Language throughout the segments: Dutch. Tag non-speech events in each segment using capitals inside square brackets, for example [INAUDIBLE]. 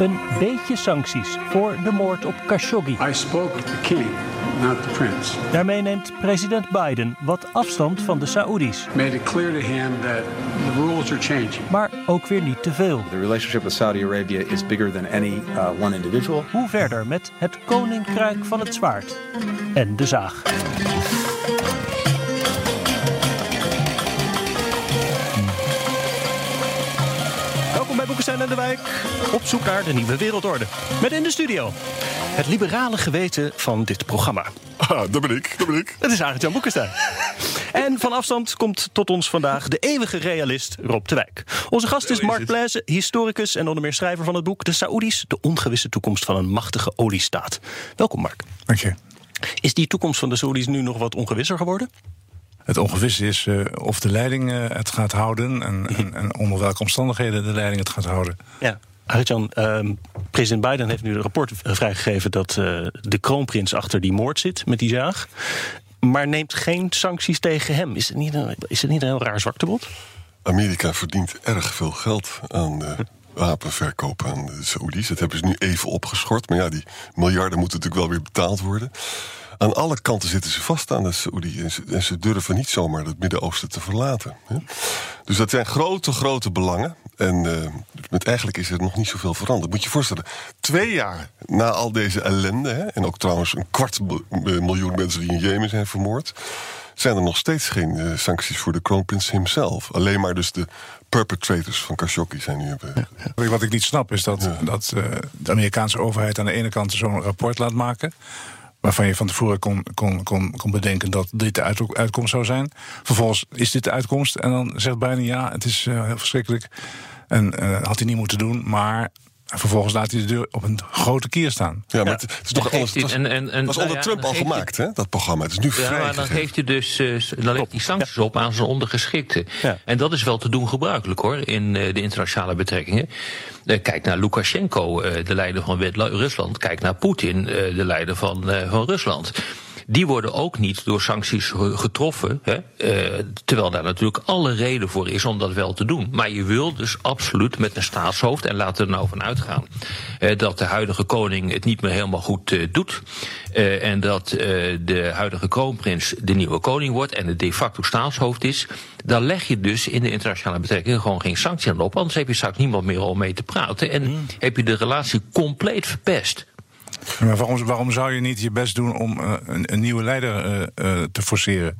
Een beetje sancties voor de moord op Khashoggi. I spoke the king, not the prince. Daarmee neemt president Biden wat afstand van de Saoedi's. Made it clear to him that the rules are changing. Maar ook weer niet te veel. The relationship with Saudi Arabia is bigger than any uh, one individual. Hoe verder met het koninkrijk van het zwaard en de zaag. Bij Boekenstein en de Wijk. Op zoek naar de nieuwe wereldorde. Met in de studio het liberale geweten van dit programma. Ah, dat ben ik, dat ben ik. Het is Arend Jan Boekenstein. [LAUGHS] En van afstand komt tot ons vandaag de eeuwige realist Rob de Wijk. Onze gast is Mark Blaise, historicus en onder meer schrijver van het boek De Saoedi's, de ongewisse toekomst van een machtige oliestaat. Welkom Mark. Dank je. Is die toekomst van de Saoedi's nu nog wat ongewisser geworden? Het ongewisse is uh, of de leiding uh, het gaat houden en, en, en, onder welke omstandigheden de leiding het gaat houden. Ja. Arjan, uh, president Biden heeft nu een rapport vrijgegeven dat de kroonprins achter die moord zit met die zaag. Maar neemt geen sancties tegen hem. Is het niet een, is het niet een heel raar zwaktebod? Amerika verdient erg veel geld aan de wapenverkoop aan de Saoedi's. Dat hebben ze nu even opgeschort. Maar ja, die miljarden moeten natuurlijk wel weer betaald worden. Aan alle kanten zitten ze vast aan de Saoedi. En ze, en ze durven niet zomaar het Midden-Oosten te verlaten. Hè? Dus dat zijn grote, grote belangen. En uh, met eigenlijk is er nog niet zoveel veranderd. Moet je je voorstellen, twee jaar na al deze ellende... Hè, en ook trouwens een kwart miljoen mensen die in Jemen zijn vermoord... zijn er nog steeds geen uh, sancties voor de kroonprins hemzelf. Alleen maar dus de perpetrators van Khashoggi zijn nu... Ja, ja. Wat ik niet snap is dat, ja. dat uh, de Amerikaanse overheid aan de ene kant zo'n rapport laat maken waarvan je van tevoren kon, kon, kon, kon bedenken dat dit de uit, uitkomst zou zijn. Vervolgens is dit de uitkomst en dan zegt bijna ja, het is uh, heel verschrikkelijk. En uh, had hij niet moeten doen, maar vervolgens laat hij de deur op een grote kier staan. Ja, maar ja. het, is toch alles. Het was, en, en, en, was onder nou ja, Trump al gemaakt, hè, dat programma. Het is nu ja, vrij. Maar dan geeft hij dus uh, dan legt hij sancties op aan zijn ondergeschikten. Ja. En dat is wel te doen gebruikelijk hoor in uh, de internationale betrekkingen. Uh, kijk naar Lukashenko, de leider van Rusland. Kijk naar Poetin, de leider van, van Rusland die worden ook niet door sancties getroffen. Hè? Uh, terwijl daar natuurlijk alle reden voor is om dat wel te doen. Maar je wil dus absoluut met een staatshoofd, en laten we er nou van uitgaan, uh, dat de huidige koning het niet meer helemaal goed uh, doet. en dat de huidige kroonprins de nieuwe koning wordt en het de facto staatshoofd is. Dan leg je dus in de internationale betrekkingen gewoon geen sancties aan op. Anders heb je straks niemand meer om mee te praten. En mm. heb je de relatie compleet verpest. Maar waarom, waarom zou je niet je best doen om uh, een, een, nieuwe leider uh, uh, te forceren?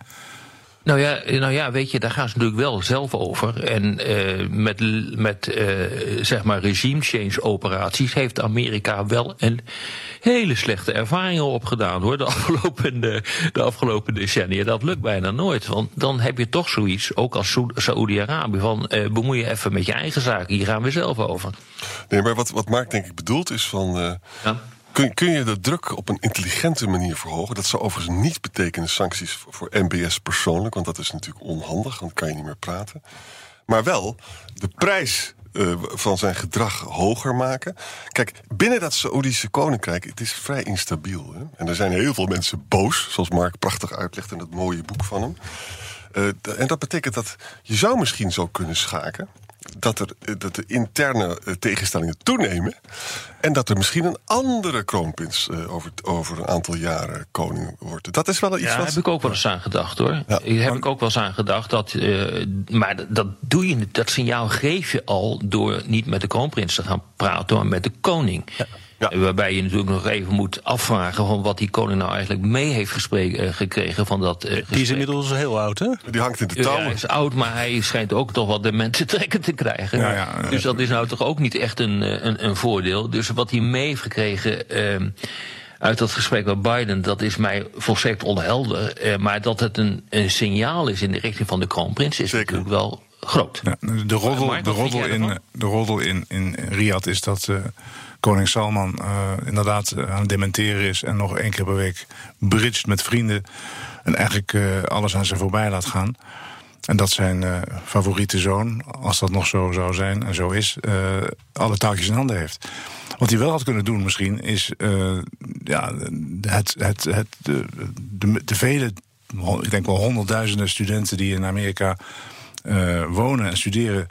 Nou ja, nou ja, weet je, daar gaan ze natuurlijk wel zelf over. En uh, met, met uh, zeg maar regime change operaties heeft Amerika wel een hele slechte ervaringen opgedaan hoor. De [LAUGHS] afgelopen, de, de afgelopen decennia. Dat lukt bijna nooit. Want dan heb je toch zoiets, ook als Saoedi-Arabië, van uh, bemoei je even met je eigen zaken. Hier gaan we zelf over. Nee, maar wat, wat Mark denk ik bedoelt is van. Ja? Kun, kun, je de druk op een intelligente manier verhogen? Dat zou overigens niet betekenen sancties voor, MBS persoonlijk, want dat is natuurlijk onhandig, want kan je niet meer praten. Maar wel de prijs uh, van zijn gedrag hoger maken. Kijk, binnen dat Saoedische koninkrijk, het is vrij instabiel. Hè? En er zijn heel veel mensen boos, zoals Mark prachtig uitlegt in dat mooie boek van hem. Uh, en dat betekent dat je zou misschien zo kunnen schaken dat, er, dat de interne tegenstellingen toenemen. En dat er misschien een andere kroonprins uh, over, over een aantal jaren koning wordt. Dat is wel iets ja, wat... daar heb ik ook wel eens aan gedacht hoor. Ja. Daar heb ik ook wel eens aan gedacht. Dat, uh, maar dat doe je Dat signaal geef je al door niet met de kroonprins te gaan praten, maar met de koning. Ja. Ja. Waarbij je natuurlijk nog even moet afvragen van wat die koning nou eigenlijk mee heeft gesprek, uh, gekregen van dat uh, gesprek. Die is inmiddels heel oud, hè? Die hangt in de touw. Ja, hij is oud, maar hij schijnt ook toch wat de mensen trekken te krijgen. Ja, ja, dus dat is nou toch ook niet echt een, een, een voordeel. Dus wat hij mee heeft gekregen... Uh, uit dat gesprek met Biden, dat is mij volstrekt onhelder. Uh, maar dat het een, een signaal is in de richting van de kroonprins, is Zeker. natuurlijk wel groot. Ja, de roddel, de roddel, in, de roddel in, in Riyadh is dat uh, koning Salman inderdaad aan het dementeren is en nog één keer per week bridged met vrienden en eigenlijk alles aan ze voorbij laat gaan. En dat zijn favoriete zoon, als dat nog zo zou zijn en zo is, alle taakjes in handen heeft. Wat hij wel had kunnen doen misschien, is ja, het, het, het, de, de, de vele, ik denk wel honderdduizenden studenten die in Amerika wonen en studeren.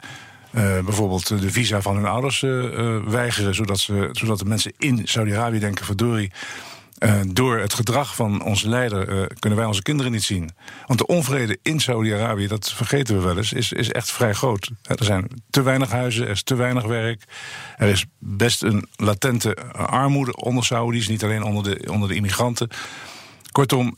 Uh, bijvoorbeeld de visa van hun ouders uh, weigeren, zodat, ze, zodat de mensen in Saudi-Arabië denken: verdorie. door het gedrag van onze leider kunnen wij onze kinderen niet zien. Want de onvrede in Saudi-Arabië, dat vergeten we wel eens, is, is echt vrij groot. Er zijn te weinig huizen, er is te weinig werk. Er is best een latente armoede onder Saudis, niet alleen onder de, onder de immigranten. Kortom,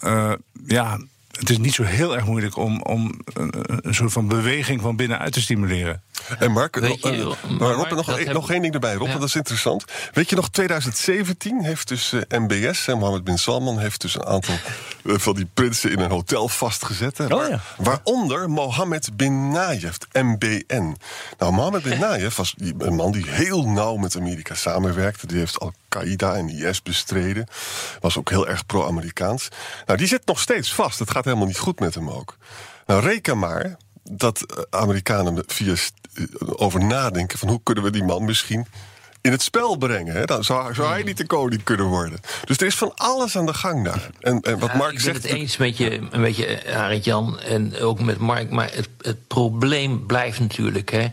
ja, het is niet zo heel erg moeilijk om, om een, een soort van beweging van binnenuit te stimuleren. En Mark, nog, uh, Rob, nog, nog één ding erbij, Rob, dat is interessant. Weet je nog, 2017 heeft dus uh, eh, MBS, en Mohammed bin Salman, heeft dus een aantal uh, van die prinsen in een hotel vastgezet. Hè, oh, ja. Waaronder Mohammed bin Nayef, MBN. Nou, Mohammed bin Nayef was een man die heel nauw met Amerika samenwerkte. Die heeft Al-Qaeda en IS bestreden. Was ook heel erg pro-Amerikaans. Nou, die zit nog steeds vast. Het gaat helemaal niet goed met hem ook. Nou, reken maar dat Amerikanen via over nadenken van hoe kunnen we die man misschien in het spel brengen. Hè? Dan zou, zou, hij niet de koning kunnen worden. Dus er is van alles aan de gang daar. En, en wat Mark ik zegt. Ik ben het eens met je, een beetje, eh, Arend Jan, en ook met Mark. Maar het, het probleem blijft natuurlijk. Hè,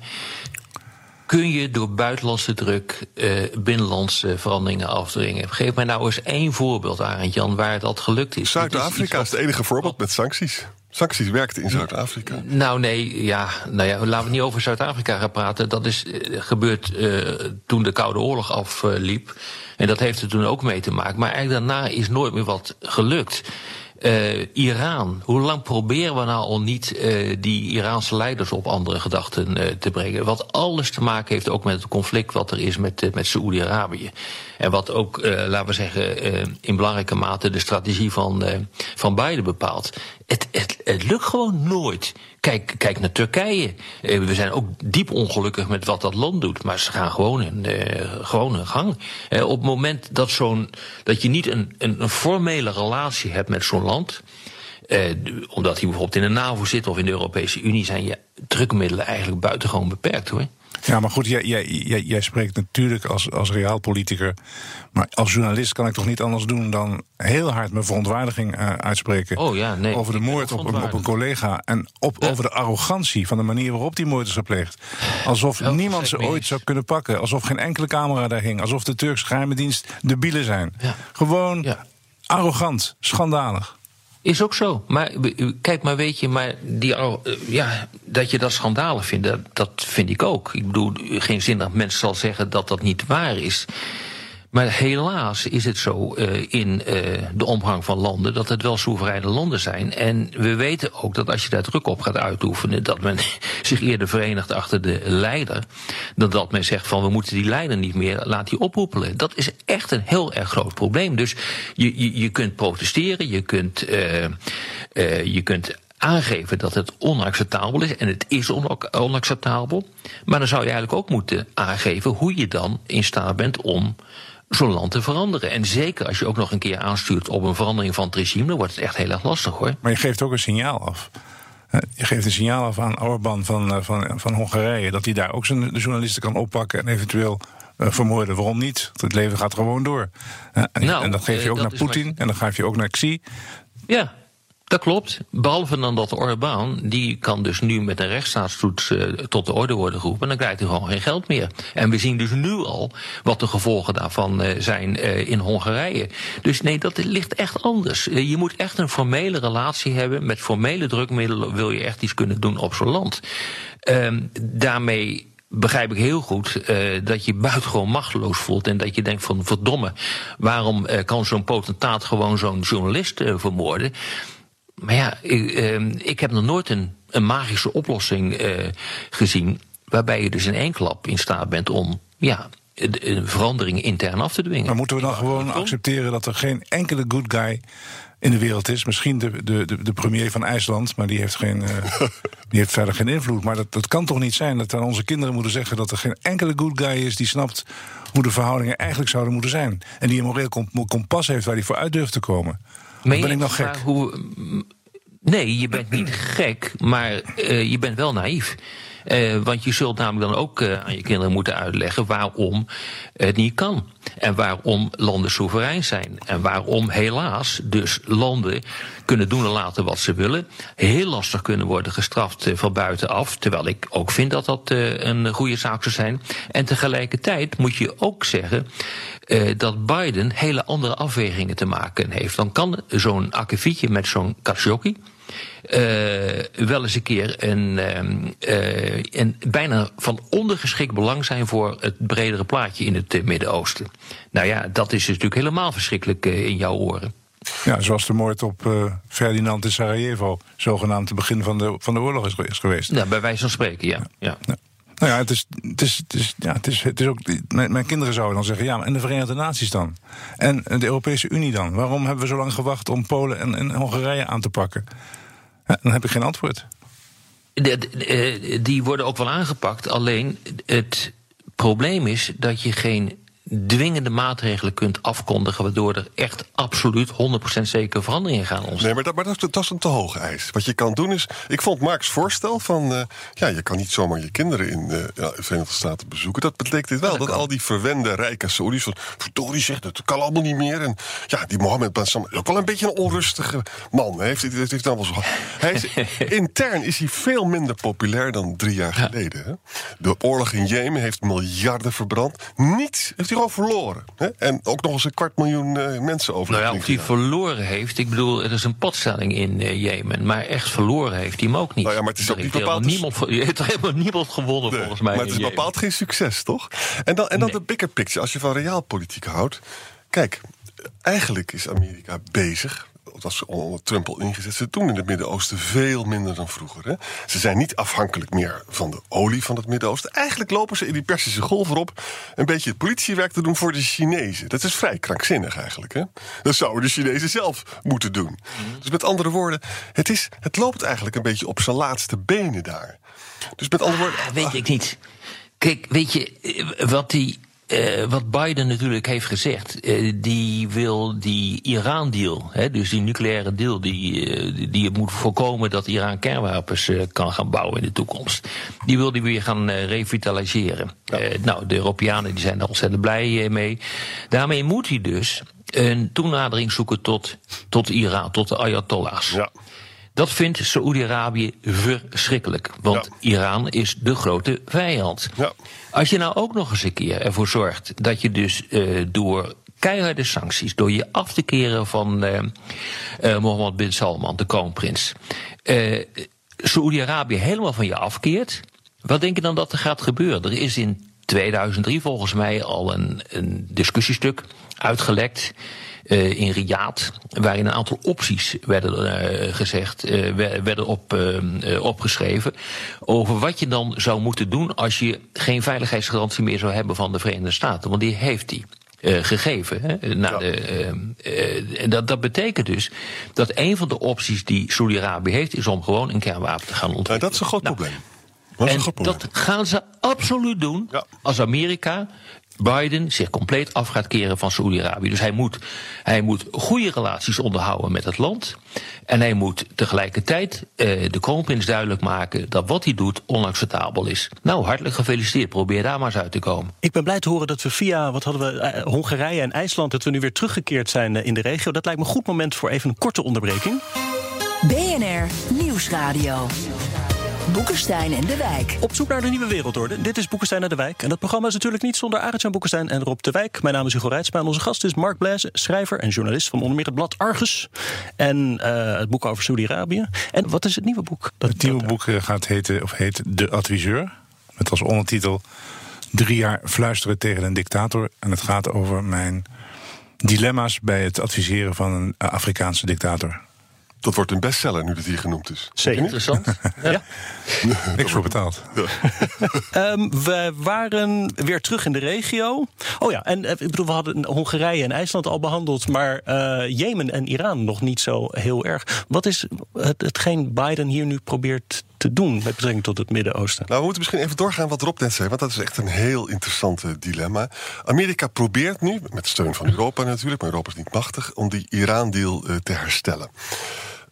kun je door buitenlandse druk uh, binnenlandse veranderingen afdwingen? Geef mij nou eens één voorbeeld, Arend Jan, waar dat gelukt is. Zuid-Afrika is, is, het enige voorbeeld met sancties. Sancties werkten in Zuid-Afrika. Nou nee, ja, nou ja, laten we niet over Zuid-Afrika gaan praten. Dat is uh, gebeurd uh, toen de Koude Oorlog afliep. en dat heeft er toen ook mee te maken. Maar eigenlijk daarna is nooit meer wat gelukt. Uh, Iran. Hoe lang proberen we nou al niet die Iraanse leiders op andere gedachten te brengen? Wat alles te maken heeft ook met het conflict wat er is met, met Saoedi-Arabië. En wat ook, laten we zeggen, in belangrijke mate de strategie van, van Biden bepaalt. Het, het, het lukt gewoon nooit. Kijk, kijk naar Turkije. we zijn ook diep ongelukkig met wat dat land doet. Maar ze gaan gewoon een, gewoon een gang. op het moment dat, zo'n, dat je niet een, een, een formele relatie hebt met zo'n land. Eh, omdat hij bijvoorbeeld in de NAVO zit of in de Europese Unie, zijn je drukmiddelen eigenlijk buitengewoon beperkt hoor. Ja, maar goed, jij, jij, jij, jij spreekt natuurlijk als, als realpolitiker. Maar als journalist kan ik toch niet anders doen dan heel hard mijn verontwaardiging uh, uitspreken. Oh ja, nee, over de moord op een, op een collega. En op, over de arrogantie van de manier waarop die moord is gepleegd. Alsof niemand ze ooit zou kunnen pakken. Alsof geen enkele camera daar hing. Alsof de Turkse geheime dienst debielen zijn. Ja. Gewoon arrogant, schandalig. Is ook zo. Maar kijk, maar weet je, maar die, ja, dat je dat schandalig vindt, dat, dat vind ik ook. Ik bedoel, geen zin dat mensen zal zeggen dat dat niet waar is. Maar helaas is het zo uh, in uh, de omgang van landen dat het wel soevereine landen zijn. En we weten ook dat als je daar druk op gaat uitoefenen, dat men [LAUGHS] zich eerder verenigt achter de leider. Dan dat men zegt van we moeten die leider niet meer laten oproepelen. Dat is echt een heel erg groot probleem. Dus je, je, je kunt protesteren, je kunt, uh, je kunt aangeven dat het onacceptabel is. En het is onacceptabel. Maar dan zou je eigenlijk ook moeten aangeven hoe je dan in staat bent om zo'n land te veranderen. En zeker als je ook nog een keer aanstuurt op een verandering van het regime, dan wordt het echt heel erg lastig hoor. Maar je geeft ook een signaal af. Je geeft een signaal af aan Orbán van, eh, van, van Hongarije dat hij daar ook zijn de journalisten kan oppakken en eventueel uh, vermoorden. Waarom niet? Het leven gaat gewoon door. en, nou, en, dat geef je ook naar Poetin en dan geef je ook naar Xi. Ja, dat klopt. Behalve dan dat Orbán, die kan dus nu met een rechtsstaatstoets uh, tot de orde worden geroepen. En dan krijgt hij gewoon geen geld meer. En we zien dus nu al wat de gevolgen daarvan uh, zijn uh, in Hongarije. Dus nee, dat ligt echt anders. je moet echt een formele relatie hebben. Met formele drukmiddelen wil je echt iets kunnen doen op zo'n land. Ehm, daarmee begrijp ik heel goed dat je buitengewoon machteloos voelt. En dat je denkt van verdomme, waarom kan zo'n potentaat gewoon zo'n journalist vermoorden? Maar ja, ik, uh, ik heb nog nooit een, een magische oplossing uh, gezien. Waarbij je dus in één klap in staat bent om ja, een verandering intern af te dwingen. Maar moeten we dan gewoon accepteren dat er geen enkele good guy in de wereld is. Misschien de, de, de, premier van IJsland, maar die heeft, geen, [LAUGHS] die heeft verder geen invloed. Maar dat, dat kan toch niet zijn dat we aan onze kinderen moeten zeggen dat er geen enkele good guy is die snapt hoe de verhoudingen eigenlijk zouden moeten zijn. En die een moreel kompas heeft waar hij voor uit durft te komen. Ben ik nog gek? Hoe, nee, je bent niet gek, maar uh, je bent wel naïef. Uh, want je zult namelijk dan ook uh, aan je kinderen moeten uitleggen waarom het niet kan. En waarom landen soeverein zijn. En waarom helaas dus landen kunnen doen en laten wat ze willen. Heel lastig kunnen worden gestraft uh, van buitenaf. Terwijl ik ook vind dat dat een goede zaak zou zijn. En tegelijkertijd moet je ook zeggen dat Biden hele andere afwegingen te maken heeft. Dan kan zo'n akkefietje met zo'n Khashoggi uh, wel eens een keer een, uh, een bijna van ondergeschikt belang zijn voor het bredere plaatje in het Midden-Oosten. Nou ja, dat is natuurlijk helemaal verschrikkelijk in jouw oren. Ja, zoals de moord op uh, Ferdinand in Sarajevo, zogenaamd het begin van de, van de oorlog is, is geweest. Ja, bij wijze van spreken, ja. ja. ja. Nou ja, het is, het is, het is, ja, het is, het is ook. Mijn, mijn, kinderen zouden dan zeggen: ja, maar en de Verenigde Naties dan? En de Europese Unie dan? Waarom hebben we zo lang gewacht om Polen en, en Hongarije aan te pakken? Dan heb ik geen antwoord. Eh, die worden ook wel aangepakt. Alleen het probleem is dat je geen dwingende maatregelen kunt afkondigen... waardoor er echt absoluut 100% zeker veranderingen gaan ontstaan. Nee, maar, dat, maar dat, dat, is een te hoge eis. Wat je kan doen is... Ik vond Mark's voorstel van... Uh, ja, je kan niet zomaar je kinderen in uh, de Verenigde Staten bezoeken. Dat betekent wel dat, al die verwende rijke Saoedi's... van verdorie zegt, dat kan allemaal niet meer. En ja, die Mohammed bin Salman ook wel een beetje een onrustige man. Hij heeft, heeft, heeft dan wel zo... [LAUGHS] Hij is, intern is hij veel minder populair dan drie jaar geleden. Hè? De oorlog in Jemen heeft miljarden verbrand. Niets heeft hij verloren. Hè? En ook nog eens een kwart miljoen uh, mensen over. Nou ja, of hij verloren heeft. Ik bedoel, er is een potstelling in uh, Jemen. Maar echt verloren heeft hij hem ook niet. Nou ja, maar het is ook niet bepaald. Niemand, je heeft [LAUGHS] er helemaal niemand gewonnen, volgens mij. Maar het is bepaald geen succes, toch? En dan, en dan de bigger picture. Als je van realpolitiek houdt. Kijk, eigenlijk is Amerika bezig dat ze onder Trump al ingezet. Ze doen in het Midden-Oosten veel minder dan vroeger. Hè? Ze zijn niet afhankelijk meer van de olie van het Midden-Oosten. Eigenlijk lopen ze in die Persische golf erop een beetje het politiewerk te doen voor de Chinezen. Dat is vrij krankzinnig eigenlijk. Hè? Dat zouden de Chinezen zelf moeten doen. Dus met andere woorden, het, is, het loopt eigenlijk een beetje op zijn laatste benen daar. Dus met andere woorden. Ah, weet ik niet. Kijk, weet je, wat die uh, wat Biden natuurlijk heeft gezegd, uh, die wil die Iran-deal, dus die nucleaire deal, die, uh, die moet voorkomen dat Iran kernwapens kan gaan bouwen in de toekomst. Die wil die weer gaan revitaliseren. Ja. nou, de Europeanen die zijn er ontzettend blij mee. Daarmee moet hij dus een toenadering zoeken tot, tot Iran, tot de Ayatollahs. Ja. Dat vindt Saoedi-Arabië verschrikkelijk. Want Iran is de grote vijand. Ja. Als je nou ook nog eens een keer ervoor zorgt dat je dus uh, door keiharde sancties, door je af te keren van uh, uh, Mohammed bin Salman, de kroonprins, Saoedi-Arabië helemaal van je afkeert, wat denk je dan dat er gaat gebeuren? Er is in 2003 volgens mij al een, een discussiestuk uitgelekt uh, in Riyadh, waarin een aantal opties werden uh, gezegd, uh, werden op, opgeschreven. Over wat je dan zou moeten doen als je geen veiligheidsgarantie meer zou hebben van de Verenigde Staten. Want die heeft die. Uh, gegeven. Hè, de, uh, dat, dat betekent dus dat een van de opties die Saudi-Arabië heeft, is om gewoon een kernwapen te gaan ontwikkelen. Ja, dat is een groot nou, probleem. Dat, en dat gaan ze absoluut doen ja. als Amerika Biden zich compleet af gaat keren van Saoedi-Arabië. Dus hij moet, hij moet goede relaties onderhouden met het land. En hij moet tegelijkertijd uh, de kroonprins duidelijk maken dat wat hij doet onacceptabel is. Nou, hartelijk gefeliciteerd. Probeer daar maar eens uit te komen. Ik ben blij te horen dat we via, wat hadden we, uh, Hongarije en IJsland, dat we nu weer teruggekeerd zijn uh, in de regio. Dat lijkt me een goed moment voor even een korte onderbreking. BNR Nieuwsradio. Boekenstein en de Wijk. Op zoek naar de nieuwe wereldorde. Dit is Boekenstein en de Wijk. En dat programma is natuurlijk niet zonder Arend-Jan Boekenstein en Rob de Wijk. Mijn naam is Hugo Reitsma en onze gast is Mark Blaise, schrijver en journalist van onder meer het blad Argus. En uh, het boek over Saudi-Arabië. En wat is het nieuwe boek? Dat, het nieuwe boek eh, gaat heten, of heet De Adviseur. Met als ondertitel Drie jaar fluisteren tegen een dictator. En het gaat over mijn dilemma's bij het adviseren van een Afrikaanse dictator. Dat wordt een bestseller nu dat hier genoemd is. Zeker. Interessant. [LAUGHS] ja. [LAUGHS] Niks voor betaald. um, [LAUGHS] we waren weer terug in de regio. Oh ja, en ik bedoel, we hadden Hongarije en IJsland al behandeld, maar uh, Jemen en Iran nog niet zo heel erg. Wat is het, hetgeen Biden hier nu probeert te doen met betrekking tot het Midden-Oosten? Nou, we moeten misschien even doorgaan wat Rob net zei, want dat is echt een heel interessant dilemma. Amerika probeert nu, met steun van Europa natuurlijk, maar Europa is niet machtig, om die Iran-deal uh, te herstellen.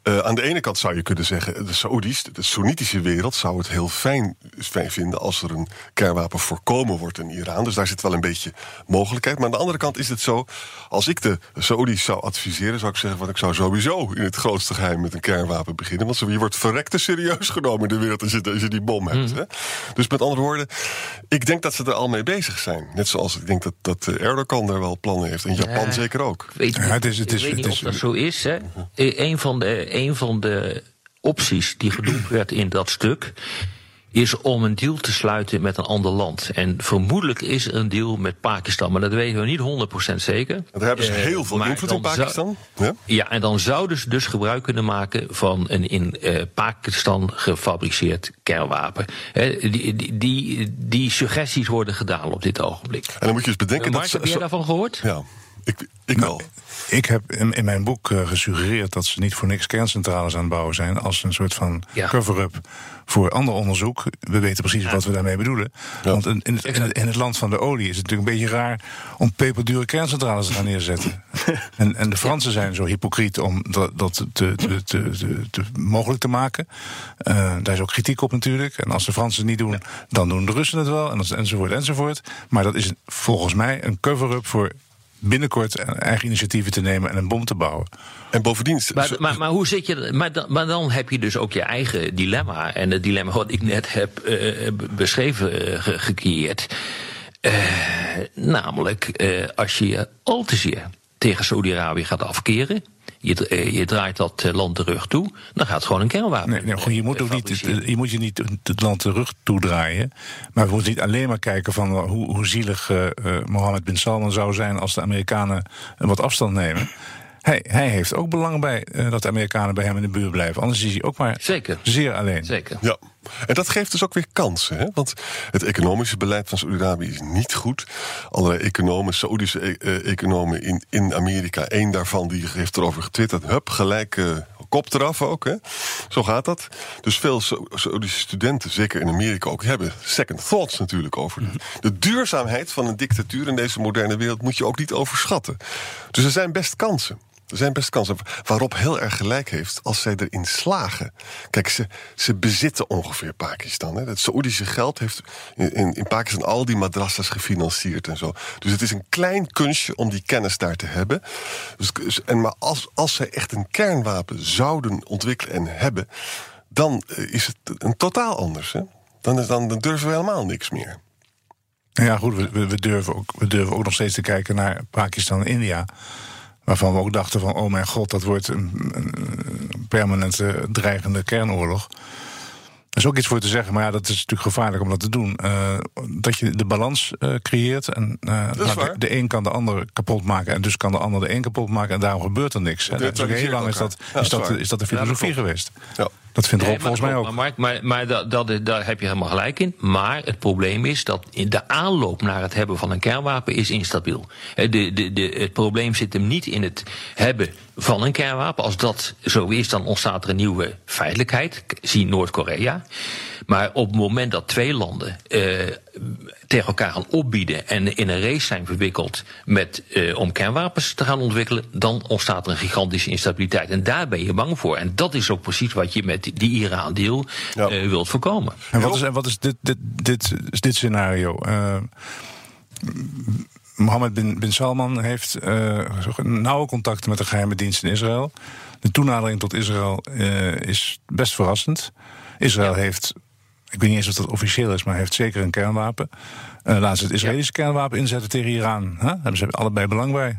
Uh, aan de ene kant zou je kunnen zeggen, de Saoedi's, de Soenitische wereld, zou het heel fijn, fijn vinden als er een kernwapen voorkomen wordt in Iran. Dus daar zit wel een beetje mogelijkheid. Maar aan de andere kant is het zo, als ik de Saoedi's zou adviseren, zou ik zeggen, van ik zou sowieso in het grootste geheim met een kernwapen beginnen. Want je wordt verrekte serieus genomen in de wereld als je, als je die bom hebt. Mm. Hè? Dus met andere woorden, ik denk dat ze er al mee bezig zijn. Net zoals ik denk dat, dat Erdogan daar wel plannen heeft. En Japan ja, zeker ook. Weet, ja, het is, het is, ik weet niet het is, of dat zo is. Hè? Een van de een van de opties die genoemd werd in dat stuk is om een deal te sluiten met een ander land. En vermoedelijk is er een deal met Pakistan, maar dat weten we niet 100% zeker. Daar hebben ze heel veel invloed in Pakistan. ja? ja? en dan zouden ze dus gebruik kunnen maken van een in uh, Pakistan gefabriceerd kernwapen. He, die, die, die, die, suggesties worden gedaan op dit ogenblik. En dan moet je eens bedenken Mark, dat... heb jij daarvan gehoord? Ja, ik, ik nou, wel. Ik heb in, in mijn boek uh, gesuggereerd dat ze niet voor niks kerncentrales aan het bouwen zijn. als een soort van ja. cover-up voor ander onderzoek. We weten precies ja. wat we daarmee bedoelen. Ja. Want in, in, het, in, het, in, het, land van de olie is het natuurlijk een beetje raar. om peperdure kerncentrales te gaan neerzetten. [LAUGHS] en, en de Fransen zijn zo hypocriet om dat, dat te, te, te, te, mogelijk te maken. Uh, daar is ook kritiek op natuurlijk. En als de Fransen het niet doen, dan doen de Russen het wel. En enzovoort enzovoort. Maar dat is volgens mij een cover-up voor binnenkort eigen initiatieven te nemen en een bom te bouwen. En bovendien. Maar, maar, maar hoe zit je. Maar dan, maar dan heb je dus ook je eigen dilemma. En het dilemma wat ik net heb uh, beschreven, uh, ge gecreëerd. Uh, namelijk, als je je al te zeer tegen Saudi-Arabië gaat afkeren je, je draait dat eh, land de rug toe, dan gaat het gewoon een kernwapen. Nee, nee, je moet ook niet, je moet je niet het land de rug toedraaien. Maar we moeten niet alleen maar kijken van hoe, hoe zielig uh, Mohammed bin Salman zou zijn als de Amerikanen wat afstand nemen. Hij, hij, heeft ook belang bij uh, dat de Amerikanen bij hem in de buurt blijven. Anders is hij ook maar Zeker. zeer alleen. Zeker. Ja. En dat geeft dus ook weer kansen. Hè? Want het economische beleid van Saudi-Arabië is niet goed. Allerlei economen, Saoedische e economen in, in Amerika, één daarvan die heeft erover getwitterd. Hup, gelijk uh, kop eraf ook. Hè? Zo gaat dat. Dus veel Saoedische studenten, zeker in Amerika ook, hebben second thoughts natuurlijk over. De duurzaamheid van een dictatuur in deze moderne wereld moet je ook niet overschatten. Dus er zijn best kansen. Er zijn best kansen waarop heel erg gelijk heeft als zij erin slagen. Kijk, ze, ze bezitten ongeveer Pakistan. Hè. Het Saoedische geld heeft in, in Pakistan al die madrassas gefinancierd en zo. Dus het is een klein kunstje om die kennis daar te hebben. Dus, en maar als, als zij echt een kernwapen zouden ontwikkelen en hebben, dan is het een totaal anders. Hè. Dan, is, dan, dan durven we helemaal niks meer. Ja, goed, we, we, durven ook, we durven ook nog steeds te kijken naar Pakistan en India. Waarvan we ook dachten van, oh mijn god, dat wordt een, een permanente dreigende kernoorlog. Er is ook iets voor te zeggen, maar ja, dat is natuurlijk gevaarlijk om dat te doen. Uh, dat je de balans uh, creëert. En uh, de, de, een kan de ander kapot maken. En dus kan de ander de een kapot maken. En daarom gebeurt er niks. En, dus heel lang is dat, ja, is, dat, is dat de filosofie ja, geweest. Ja. Dat vindt Rob nee, volgens mij ook. Maar, Mark, maar, maar dat, dat, daar heb je helemaal gelijk in. Maar het probleem is dat de aanloop naar het hebben van een kernwapen is instabiel. De, de, de, het probleem zit hem niet in het hebben van een kernwapen. Als dat zo is, dan ontstaat er een nieuwe feitelijkheid. Zie Noord-Korea. Maar op het moment dat twee landen uh, tegen elkaar gaan opbieden en in een race zijn verwikkeld met, uh, om kernwapens te gaan ontwikkelen, dan ontstaat er een gigantische instabiliteit. En daar ben je bang voor. En dat is ook precies wat je met die Iran-deal ja. uh, wilt voorkomen. En wat is, en wat is dit, dit, dit, dit scenario? Mohammed bin, bin Salman heeft uh, nauwe contacten met de geheime dienst in Israël. De toenadering tot Israël uh, is best verrassend. Israël ja. heeft, ik weet niet eens of dat officieel is, maar heeft zeker een kernwapen. Uh, laten ze het Israëlische ja. kernwapen inzetten tegen Iran. Huh? Daar hebben ze allebei belang bij.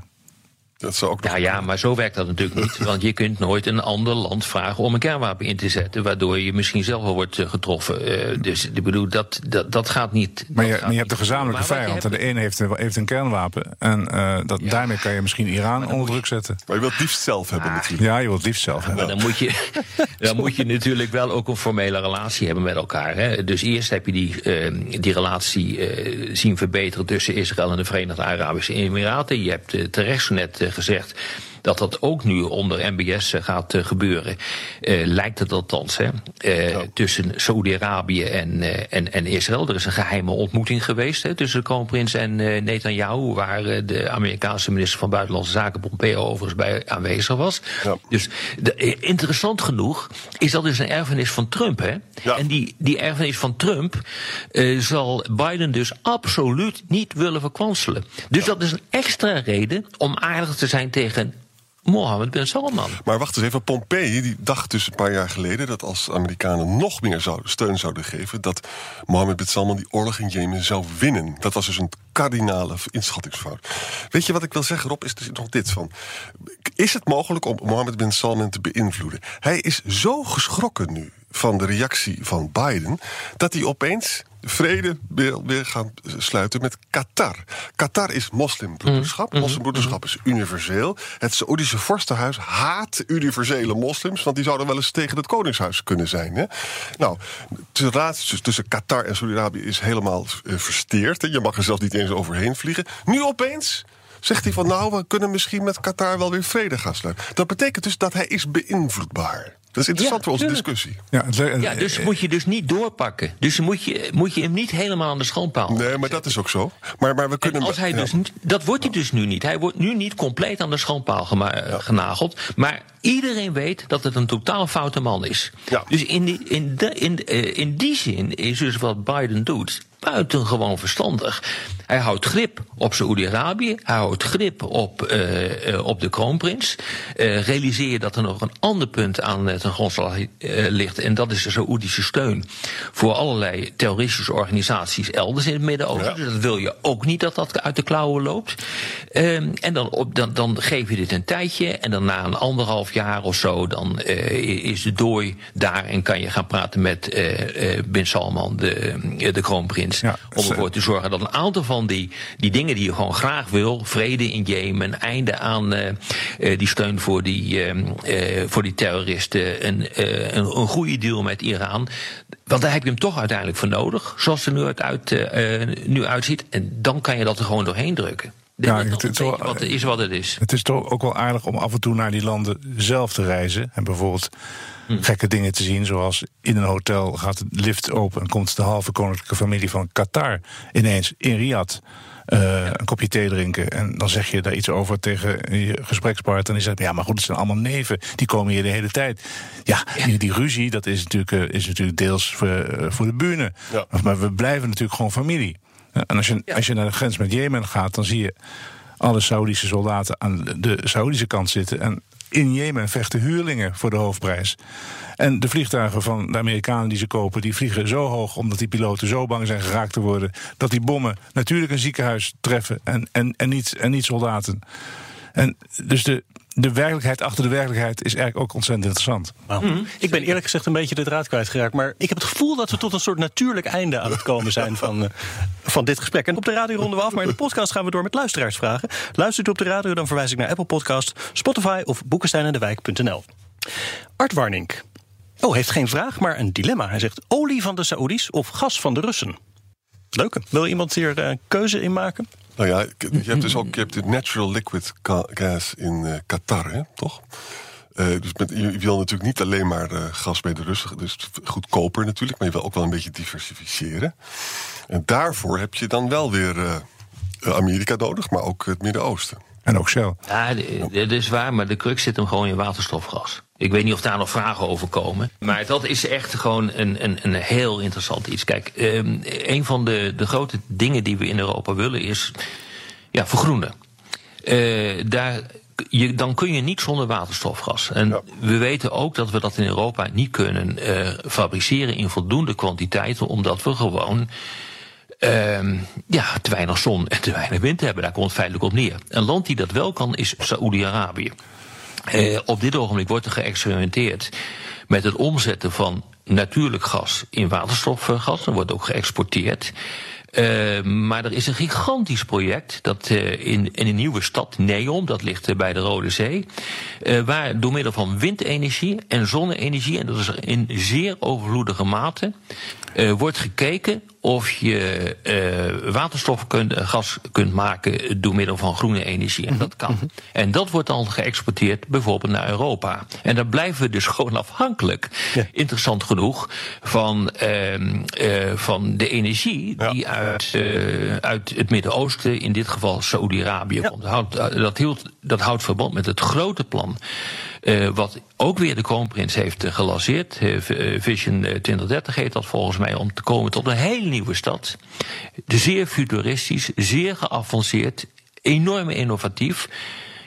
Dat zou ook nog ja, ja, maar zo werkt dat natuurlijk niet. [LAUGHS] Want je kunt nooit een ander land vragen om een kernwapen in te zetten. Waardoor je misschien zelf wel wordt eh, getroffen. Uh, dus ik bedoel, dat, dat, dat gaat niet. Maar je, maar je hebt een gezamenlijke vijand. En de ene heeft een, heeft een kernwapen. En uh, dat, ja. daarmee kan je misschien Iran onder druk zetten. Maar je wilt het liefst zelf hebben, Ah. natuurlijk. Ja, je wilt het liefst zelf hebben. Maar dan moet, je, [LAUGHS] [LAUGHS] dan moet je natuurlijk wel ook een formele relatie hebben met elkaar. Hè. Dus eerst heb je die, uh, die relatie uh, zien verbeteren tussen Israël en de Verenigde Arabische Emiraten. Je hebt uh, terecht zo net gezegd dat dat ook nu onder MBS gaat gebeuren. lijkt het althans, hè. Ja. Tussen Saoedi-Arabië en, en, en Israël. Er is een geheime ontmoeting geweest hè, tussen de kroonprins en Netanyahu. Waar de Amerikaanse minister van Buitenlandse Zaken Pompeo overigens bij aanwezig was. Ja. Dus de, interessant genoeg is dat dus een erfenis van Trump. Hè? Ja. En die, die erfenis van Trump uh, zal Biden dus absoluut niet willen verkwanselen. Dus dat is een extra reden om aardig te zijn tegen Mohammed bin Salman. Maar wacht eens even, Pompei die dacht dus een paar jaar geleden dat als Amerikanen nog meer zouden, steun zouden geven, dat Mohammed bin Salman die oorlog in Jemen zou winnen. Dat was dus een kardinale inschattingsfout. Weet je wat ik wil zeggen, Rob, is dus nog dit van. Is het mogelijk om Mohammed bin Salman te beïnvloeden? Hij is zo geschrokken nu van de reactie van Biden dat hij opeens vrede wil weer gaan sluiten met Qatar. Qatar is moslimbroederschap. Mm. Moslimbroederschap is universeel. Het Saoedische vorstenhuis haat universele moslims, want die zouden wel eens tegen het koningshuis kunnen zijn. Hè? Nou, de relatie tussen Qatar en Saudi-Arabië is helemaal uh, versteerd. Hè? Je mag er zelfs niet eens overheen vliegen. Nu opeens zegt hij van nou, we kunnen misschien met Qatar wel weer vrede gaan sluiten. Dat betekent dus dat hij is beïnvloedbaar. Dat is interessant ja, voor onze discussie. Ja, ja, dus moet je dus niet doorpakken. Dus moet je, moet je hem niet helemaal aan de schoonpaal Nee, maar dat is ook zo. Maar, maar we kunnen... En als hij dus, dat wordt hij dus nu niet. Hij wordt nu niet compleet aan de schoonpaal ja. genageld. Maar iedereen weet dat het een totaal foute man is. Ja. Dus in die, in, de, in, in die zin is dus wat Biden doet buitengewoon verstandig. Hij houdt grip op Saoedi-Arabië, hij houdt grip op, uh, uh, op de kroonprins. Uh, realiseer je dat er nog een ander punt aan ten grondslag ligt, en dat is de Saoedische steun voor allerlei terroristische organisaties elders in het Midden-Oosten. Ja. Dus dat wil je ook niet dat dat uit de klauwen loopt. en dan, op, dan, dan geef je dit een tijdje, en dan na een anderhalf jaar of zo, dan is de dooi daar en kan je gaan praten met Bin Salman, de, de kroonprins. Ja, om ervoor te zorgen dat een aantal van die, die dingen die je gewoon graag wil, vrede in Jemen, einde aan die steun voor die, voor die terroristen, een, een, een goede deal met Iran. Want daar heb je hem toch uiteindelijk voor nodig, zoals het er nu, uit, nu uitziet. En dan kan je dat er gewoon doorheen drukken. Ja, het, het, wat, is wat het is. Het is toch ook wel aardig om af en toe naar die landen zelf te reizen. En bijvoorbeeld hm. gekke dingen te zien, zoals in een hotel gaat de lift open en komt de halve koninklijke familie van Qatar ineens in Riyadh. Uh, ja. een kopje thee drinken. En dan zeg je daar iets over tegen je gesprekspartner. En die zegt, ja, maar goed, het zijn allemaal neven. Die komen hier de hele tijd. Ja, ja. Die, die, ruzie, dat is natuurlijk, uh, is natuurlijk deels voor, uh, voor de buren. Ja. Maar we blijven natuurlijk gewoon familie. En als je, als je naar de grens met Jemen gaat, dan zie je alle Saoedische soldaten aan de Saoedische kant zitten. En in Jemen vechten huurlingen voor de hoofdprijs. En de vliegtuigen van de Amerikanen die ze kopen, die vliegen zo hoog omdat die piloten zo bang zijn geraakt te worden, dat die bommen natuurlijk een ziekenhuis treffen en, en, en, niet, en niet soldaten. En dus de, de werkelijkheid achter de werkelijkheid is eigenlijk ook ontzettend interessant. Wow. Mm -hmm. Ik ben eerlijk gezegd een beetje de draad kwijtgeraakt. Maar ik heb het gevoel dat we tot een soort natuurlijk einde aan het komen zijn van, uh, [LAUGHS] van dit gesprek. En op de radio ronden we af, maar in de podcast gaan we door met luisteraarsvragen. Luistert u op de radio, dan verwijs ik naar Apple Podcast, Spotify of boekensteinendewijk.nl. Art Warnink. Oh, heeft geen vraag, maar een dilemma. Hij zegt olie van de Saoedi's of gas van de Russen. Leuke. Wil iemand hier uh, keuze in maken? Nou ja, je hebt dus ook je hebt de natural liquid gas in uh, Qatar, hè, toch? Uh, dus met, je wil natuurlijk niet alleen maar uh, gas bij de Russen, dus goedkoper natuurlijk, maar je wil ook wel een beetje diversificeren. En daarvoor heb je dan wel weer Amerika nodig, maar ook het Midden-Oosten. En ook Shell. Ja, dat is waar, maar de crux zit hem gewoon in waterstofgas. Ik weet niet of daar nog vragen over komen. Maar dat is echt gewoon een, een, een heel interessant iets. Kijk, um, een van de, de grote dingen die we in Europa willen is ja, vergroenen. Uh, daar, je, dan kun je niet zonder waterstofgas. En ja. we weten ook dat we dat in Europa niet kunnen uh, fabriceren in voldoende kwantiteiten, omdat we gewoon Ehm, ja, te weinig zon en te weinig wind hebben. Daar komt het feitelijk op neer. Een land die dat wel kan is Saoedi-Arabië. Uh, op dit ogenblik wordt er geëxperimenteerd met het omzetten van natuurlijk gas in waterstofgas. Dat wordt ook geëxporteerd. Uh, maar er is een gigantisch project dat uh, in, in een nieuwe stad, Neom, dat ligt uh, bij de Rode Zee, waar door middel van windenergie en zonne-energie, en dat is in zeer overvloedige mate, wordt gekeken of je waterstof kunt, gas kunt maken door middel van groene energie. En dat kan. En dat wordt dan geëxporteerd bijvoorbeeld naar Europa. En dan blijven we dus [LAUGHS] gewoon afhankelijk, ja. interessant genoeg, van, uh, van de energie ja. die uit, uit het Midden-Oosten, in dit geval Saoedi-Arabië, ja. komt. Dat houdt, dat, hield, dat houdt verband met het grote plan. Uh, wat ook weer de kroonprins heeft gelanceerd. Vision 2030 heet dat volgens mij om te komen tot een hele nieuwe stad. Zeer futuristisch, zeer geavanceerd, enorm innovatief.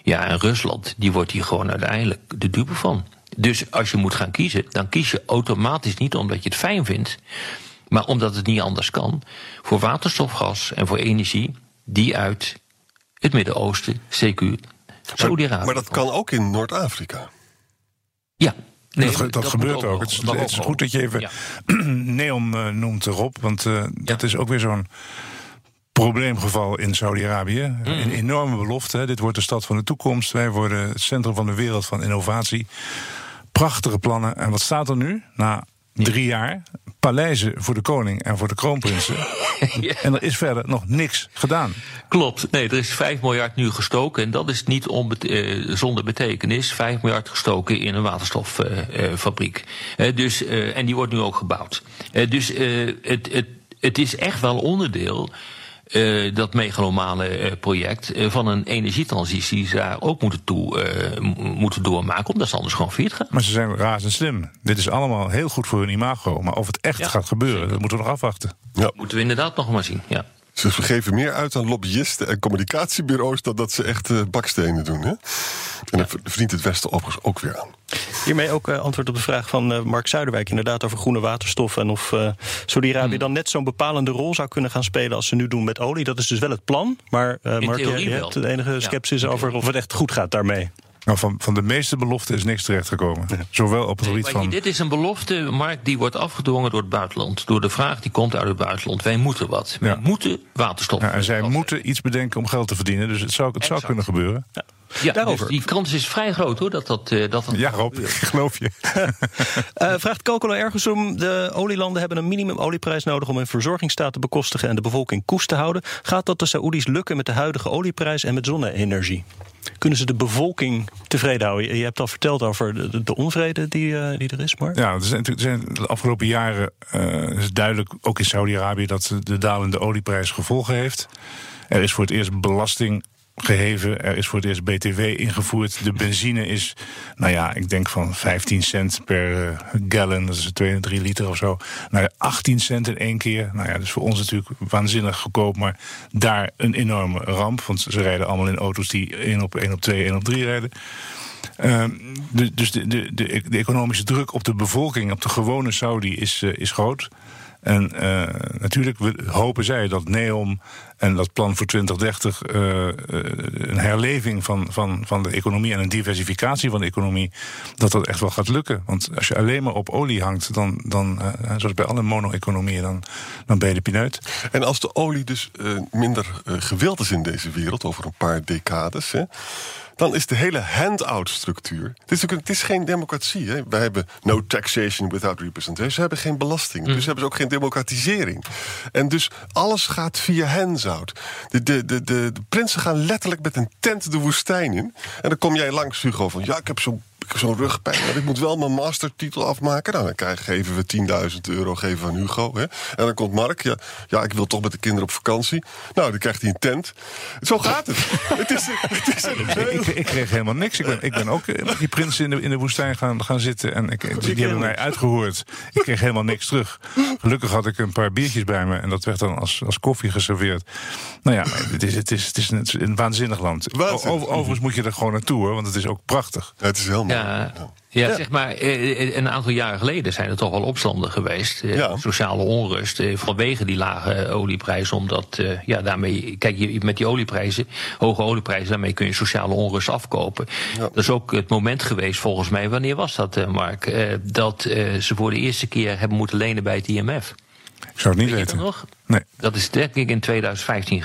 Ja, en Rusland, die wordt hier gewoon uiteindelijk de dupe van. Dus als je moet gaan kiezen, dan kies je automatisch niet omdat je het fijn vindt, maar omdat het niet anders kan, voor waterstofgas en voor energie die uit het Midden-Oosten, CQ, maar, maar dat kan ook in Noord-Afrika. Ja, Nee, dat, dat, gebeurt ook. Het is, het is, goed dat je even ja. [CLEARS THROAT] Neom uh, noemt erop. Want uh, dat is ook weer zo'n probleemgeval in Saudi-Arabië. Mm. Een enorme belofte. Hè. Dit wordt de stad van de toekomst. Wij worden het centrum van de wereld van innovatie. Prachtige plannen. En wat staat er nu? Na drie jaar paleizen voor de koning en voor de kroonprinsen. [LAUGHS] ja. En er is verder nog niks gedaan. Klopt. Nee, er is 5 miljard nu gestoken. En dat is niet uh, zonder betekenis. 5 miljard gestoken in een waterstoffabriek. Uh, uh, dus, en die wordt nu ook gebouwd. dus het, het, het is echt wel onderdeel uh, dat megalomane uh, project uh, van een energietransitie die ze daar ook moeten, toe, moeten doormaken, omdat ze anders gewoon failliet gaan. Maar ze zijn razend slim. Dit is allemaal heel goed voor hun imago. Maar of het echt ja, gaat gebeuren, zeker. dat moeten we nog afwachten. Ja. Moeten we inderdaad nog maar zien. Ja. Ze geven meer uit aan lobbyisten en communicatiebureaus dan dat ze echt uh, bakstenen doen. Hè? En dat verdient het Westen overigens ook weer aan. Hiermee ook uh, antwoord op de vraag van uh, Mark Zuiderwijk, inderdaad over groene waterstof. En of uh, Saudi-Arabië hmm. dan net zo'n bepalende rol zou kunnen gaan spelen als ze nu doen met olie. Dat is dus wel het plan. Maar Mark, je, je hebt de enige sceptisch ja, over of het echt goed gaat daarmee. Nou, van, van de meeste beloften is niks terechtgekomen. Ja. Zowel op het gebied van. Dit is een belofte, Mark, die wordt afgedwongen door het buitenland. Door de vraag die komt uit het buitenland. Wij moeten wat. Wij ja. moeten waterstof. Ja, en zij moeten iets bedenken om geld te verdienen. Dus het zou, het zou kunnen gebeuren. Ja. Ja, Daarover. Dus die kans is vrij groot hoor. Dat dat, uh, dat, dat ja, Rob, ik geloof je. uh, [LAUGHS] vraagt Calcolo ergens om. De olielanden hebben een minimum olieprijs nodig om hun verzorgingsstaat te bekostigen en de bevolking koest te houden. Gaat dat de Saoedi's lukken met de huidige olieprijs en met zonne-energie? Kunnen ze de bevolking tevreden houden? Je hebt al verteld over de, de onvrede die, uh, die er is, maar. Ja, er zijn, er zijn de afgelopen jaren uh, is duidelijk, ook in Saudi-Arabië, dat de dalende olieprijs gevolgen heeft. Er is voor het eerst belasting geheven. Er is voor het eerst BTW ingevoerd. De benzine is, nou ja, ik denk van 15 cent per uh, gallon, dat is 2, 3 liter of zo, naar 18 cent in één keer. Nou ja, dat is voor ons natuurlijk waanzinnig goedkoop, maar daar een enorme ramp. Want ze rijden allemaal in auto's die 1 op 1 op 2, 1 op 3 rijden. Uh, de, dus de, de, de, economische druk op de bevolking, op de gewone Saudi, is, uh, is groot. En uh, natuurlijk hopen zij dat NEOM en dat plan voor 2030 uh, een herleving van, van, van de economie en een diversificatie van de economie, dat dat echt wel gaat lukken. Want als je alleen maar op olie hangt, dan, dan zoals bij alle mono-economieën, dan, dan ben je de pineut. En als de olie dus minder gewild is in deze wereld over een paar decades. Hè, dan is de hele handout-structuur. Het is, het is geen democratie. Hè? Wij hebben no taxation without representation. Ze hebben geen belasting. Mm. Dus hebben ze ook geen democratisering. En dus alles gaat via handout. De, de, de, de, de prinsen gaan letterlijk met een tent de woestijn in. En dan kom jij langs, Hugo, van ja, ik heb zo'n zo'n rugpijn. Ik moet wel mijn mastertitel afmaken. Nou, dan krijgen, geven we 10.000 euro geven aan Hugo. Hè. En dan komt Mark. Ja, ja, ik wil toch met de kinderen op vakantie. Nou, dan krijgt hij een tent. Zo gaat het. [LAUGHS] het is, het is ik, ik, kreeg helemaal niks. Ik ben, ik ben ook met die prinsen in de, in de woestijn gaan, gaan zitten. En ik, die, hebben mij uitgehoord. Ik kreeg helemaal niks terug. Gelukkig had ik een paar biertjes bij me. En dat werd dan als, als koffie geserveerd. Nou ja, het is, het is, het is een, een waanzinnig land. Waanzinnig. Over, overigens moet je er gewoon naartoe hoor. Want het is ook prachtig. Ja, het is heel mooi. Ja, ja, zeg maar, een aantal jaren geleden zijn er toch wel opstanden geweest. Sociale onrust vanwege die lage olieprijzen. Omdat, ja, daarmee, kijk, je, met die olieprijzen, hoge olieprijzen, daarmee kun je sociale onrust afkopen. Dat is ook het moment geweest, volgens mij, wanneer was dat, Mark? dat ze voor de eerste keer hebben moeten lenen bij het IMF. Ik zou het niet Weet weten. nog? Nee. Dat is denk ik in 2015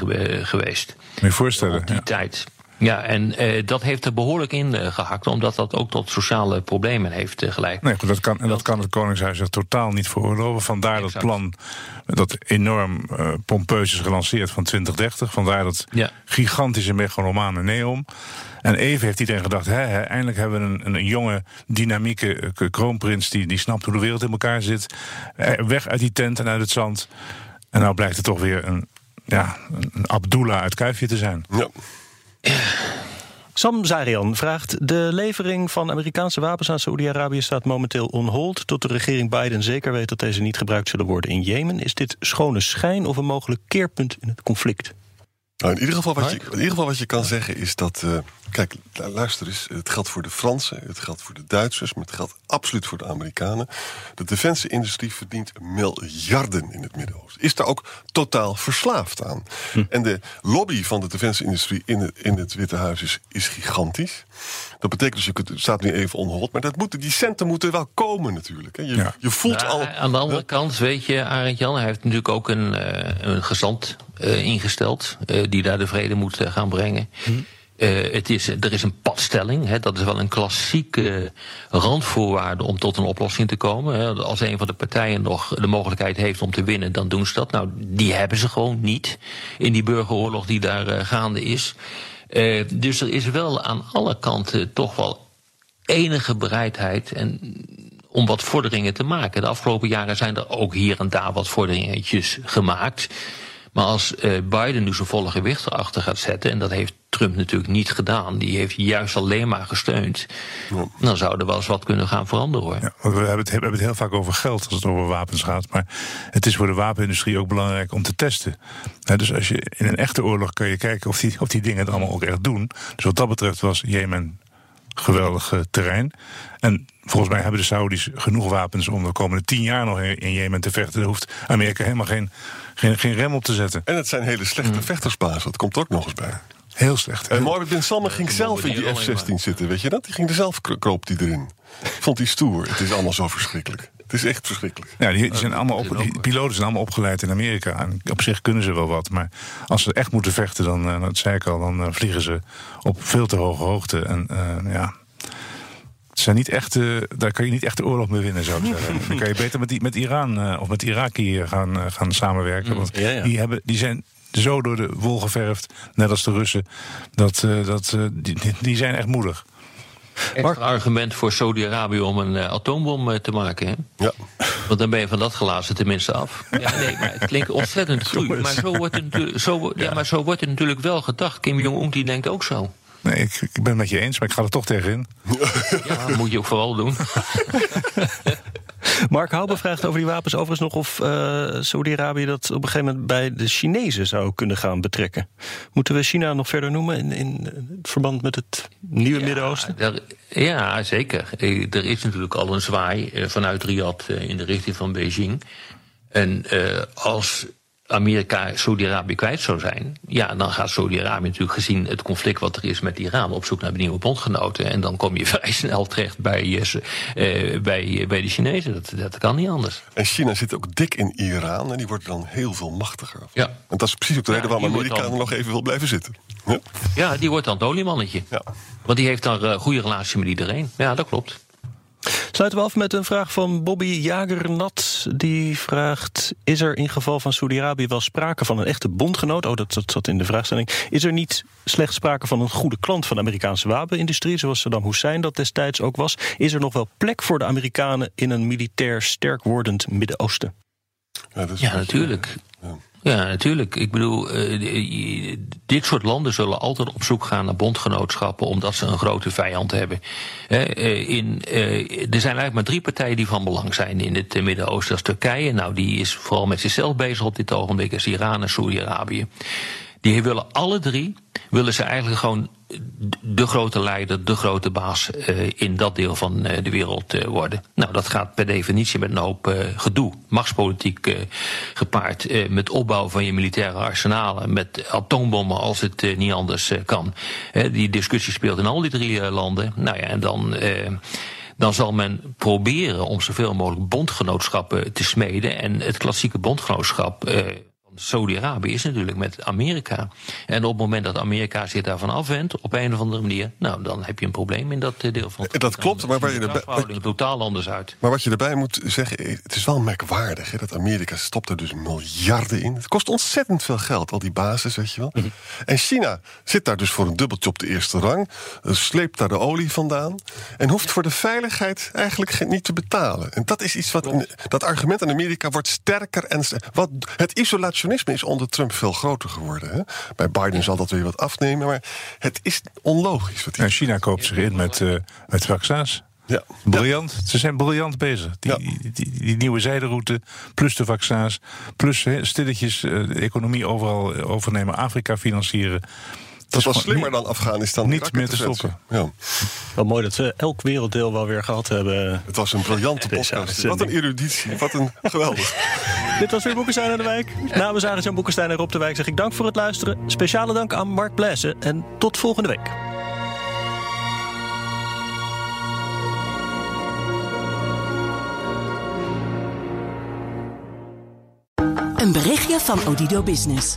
geweest. Moet je voorstellen. Op die tijd. Ja, en uh, dat heeft er behoorlijk in uh, gehakt, omdat dat ook tot sociale problemen heeft uh, geleid. Nee, goed, dat kan, en dat kan het Koningshuis zich totaal niet veroorloven. Vandaar exact. dat plan dat enorm pompeus is gelanceerd van 2030. Vandaar dat ja. gigantische megalomane neom. En even heeft iedereen gedacht, hè, hè, eindelijk hebben we een, een jonge, dynamieke kroonprins... Die, die snapt hoe de wereld in elkaar zit. weg uit die tent en uit het zand. En nou blijkt het toch weer een, ja, een Abdullah uit Kuifje te zijn. Ja. [CLEARS THROAT] Sam Zarian vraagt: De levering van Amerikaanse wapens aan Saoedi-Arabië staat momenteel on hold. Tot de regering Biden zeker weet dat deze niet gebruikt zullen worden in Jemen. Is dit schone schijn of een mogelijk keerpunt in het conflict? Nou, in, ieder geval wat je, in ieder geval wat je kan zeggen is dat. Uh, kijk, luister eens. Het geldt voor de Fransen, het geldt voor de Duitsers, maar het geldt absoluut voor de Amerikanen. De defensieindustrie verdient miljarden in het Midden-Oosten. Is daar ook totaal verslaafd aan. Hm. En de lobby van de defensieindustrie in het, in het Witte Huis is, is gigantisch. Dat betekent dus, je kunt, het staat nu even onhold, maar dat moeten, die centen moeten wel komen natuurlijk. Hè. Je, je voelt al. Aan de andere kant, weet je, Arend Jan, hij heeft natuurlijk ook een, uh, een gezant uh, ingesteld. Uh, die daar de vrede moet gaan brengen. Hm. Het is, er is een padstelling. Hè, dat is wel een klassieke randvoorwaarde om tot een oplossing te komen. Hè. Als een van de partijen nog de mogelijkheid heeft om te winnen, dan doen ze dat. Nou, die hebben ze gewoon niet in die burgeroorlog die daar gaande is. Uh, dus er is wel aan alle kanten toch wel enige bereidheid en, om wat vorderingen te maken. De afgelopen jaren zijn er ook hier en daar wat vorderingetjes gemaakt. Maar als uh, Biden nu zijn volle gewicht erachter gaat zetten, en dat heeft Trump natuurlijk niet gedaan, die heeft juist alleen maar gesteund, dan zou er wel eens wat kunnen gaan veranderen hoor. Ja, we, hebben het, we hebben het heel vaak over geld als het over wapens gaat, maar het is voor de wapenindustrie ook belangrijk om te testen. dus als je in een echte oorlog kun je kijken of die, of die dingen het allemaal ook echt doen. Dus wat dat betreft was Jemen geweldig uh, terrein. En volgens mij hebben de Saudis genoeg wapens om de komende tien jaar nog in Jemen te vechten. Daar hoeft Amerika helemaal geen geen, geen rem op te zetten. En het zijn hele slechte mm. vechtersbazen, dat komt ook nog eens bij. Heel slecht. En Mohammed bin Salman ging zelf in die F-16 zitten, weet je dat? Die ging er zelf, kroop die erin. Vond hij stoer. Het is allemaal zo verschrikkelijk. Het is echt verschrikkelijk. Ja, die, zijn allemaal op, die piloten zijn allemaal opgeleid in Amerika. En op zich kunnen ze wel wat. Maar als ze echt moeten vechten, dan, uh, dat zei ik al, dan uh, vliegen ze op veel te hoge hoogte. En uh, ja, zijn niet echt, daar kan je niet echt de oorlog mee winnen, zou ik zeggen. Dan kan je beter met, die, met Iran of met Iraki gaan, uh, gaan samenwerken. Want ja, ja. Die, hebben, die zijn zo door de wol geverfd, net als de Russen. Dat, dat, die, die zijn echt moedig. Extra argument voor Saudi-Arabië om een atoombom te maken. Hè? Ja. Want dan ben je van dat glazen tenminste af. [LAUGHS] Ja, nee, maar het klinkt ontzettend goed. Maar zo wordt het natuurlijk, [LAUGHS] zo, ja, maar zo wordt het natuurlijk wel gedacht. Kim Jong-un die denkt ook zo. Nee, ik, ik ben het met je eens, maar ik ga er toch tegenin. [LAUGHS] Ja, dat moet je ook vooral doen. Mark Houber vraagt over die wapens overigens nog of uh, Saudi-Arabië dat op een gegeven moment bij de Chinezen zou kunnen gaan betrekken. Moeten we China nog verder noemen in, in verband met het nieuwe Midden-Oosten? Ja, zeker. Eh, er is natuurlijk al een zwaai eh, vanuit Riyadh in de richting van Beijing. En als Amerika Saudi-Arabië kwijt zou zijn, ja, dan gaat Saudi-Arabië natuurlijk gezien het conflict wat er is met Iran op zoek naar nieuwe bondgenoten. En dan kom je [LAUGHS] vrij snel terecht bij, uh, bij, bij de Chinezen. Dat, dat kan niet anders. En China zit ook dik in Iran en die wordt dan heel veel machtiger. Ja. En dat is precies ook de reden waarom Amerika er nog even wil blijven zitten. Ja, ja die wordt dan het oliemannetje. Ja. Want die heeft dan uh, goede relatie met iedereen. Ja, dat klopt. Sluiten we af met een vraag van Bobby Jagernat. Die vraagt: Is er in geval van Saudi-Arabië wel sprake van een echte bondgenoot? Oh, dat, dat zat in de vraagstelling. Is er niet slechts sprake van een goede klant van de Amerikaanse wapenindustrie, zoals Saddam Hussein dat destijds ook was? Is er nog wel plek voor de Amerikanen in een militair sterk wordend Midden-Oosten? Ja, ja natuurlijk. Ja. Ja, natuurlijk. Ik bedoel, uh, dit soort landen zullen altijd op zoek gaan naar bondgenootschappen, omdat ze een grote vijand hebben. Uh, in, er zijn eigenlijk maar drie partijen die van belang zijn in het Midden-Oosten. Dat is Turkije, nou die is vooral met zichzelf bezig op dit ogenblik, is Iran en Saudi-Arabië. Die willen alle drie, willen ze eigenlijk gewoon de grote leider, de grote baas uh, in dat deel van uh, de wereld uh, worden. Nou, dat gaat per definitie met een hoop gedoe, machtspolitiek gepaard, met opbouw van je militaire arsenalen, met atoombommen als het niet anders kan. die discussie speelt in al die drie landen. Nou ja, en dan dan zal men proberen om zoveel mogelijk bondgenootschappen te smeden. En het klassieke bondgenootschap Saudi-Arabië is natuurlijk met Amerika. En op het moment dat Amerika zich daarvan afwendt, op een of andere manier, nou, dan heb je een probleem in dat eh, deel van het Dat klopt, maar waar je erbij. totaal anders uit. Maar wat je erbij moet zeggen, het is wel merkwaardig hè, dat Amerika stopt er dus miljarden in. Het kost ontzettend veel geld, al die bases, weet je wel. Mhm. En China zit daar dus voor een dubbeltje op de eerste rang, eh, sleept daar de olie vandaan en hoeft voor de veiligheid eigenlijk niet te betalen. En dat is iets wat. dat argument aan Amerika wordt sterker en. Wat, het isolatie is onder Trump veel groter geworden. Hè? Bij Biden zal dat weer wat afnemen, maar het is onlogisch. Wat China koopt zich in met, uh, met vaccins. Ja. Briljant. Ze zijn briljant bezig. Die, die, die, nieuwe zijderoute, plus de vaccins, plus stilletjes uh, de economie overal overnemen, Afrika financieren. Dat was slimmer dan Afghanistan. Niet meer te stoppen. Ja. Wel mooi dat we elk werelddeel wel weer gehad hebben. Het was een briljante podcast. Wat een eruditie. Wat een geweldig. [LAUGHS] Dit was weer Boekenstein aan de Wijk. Namens Arend-Jan Boekenstein en Rob de Wijk zeg ik dank voor het luisteren. Speciale dank aan Mark Blaise en tot volgende week. Een berichtje van Odido Business.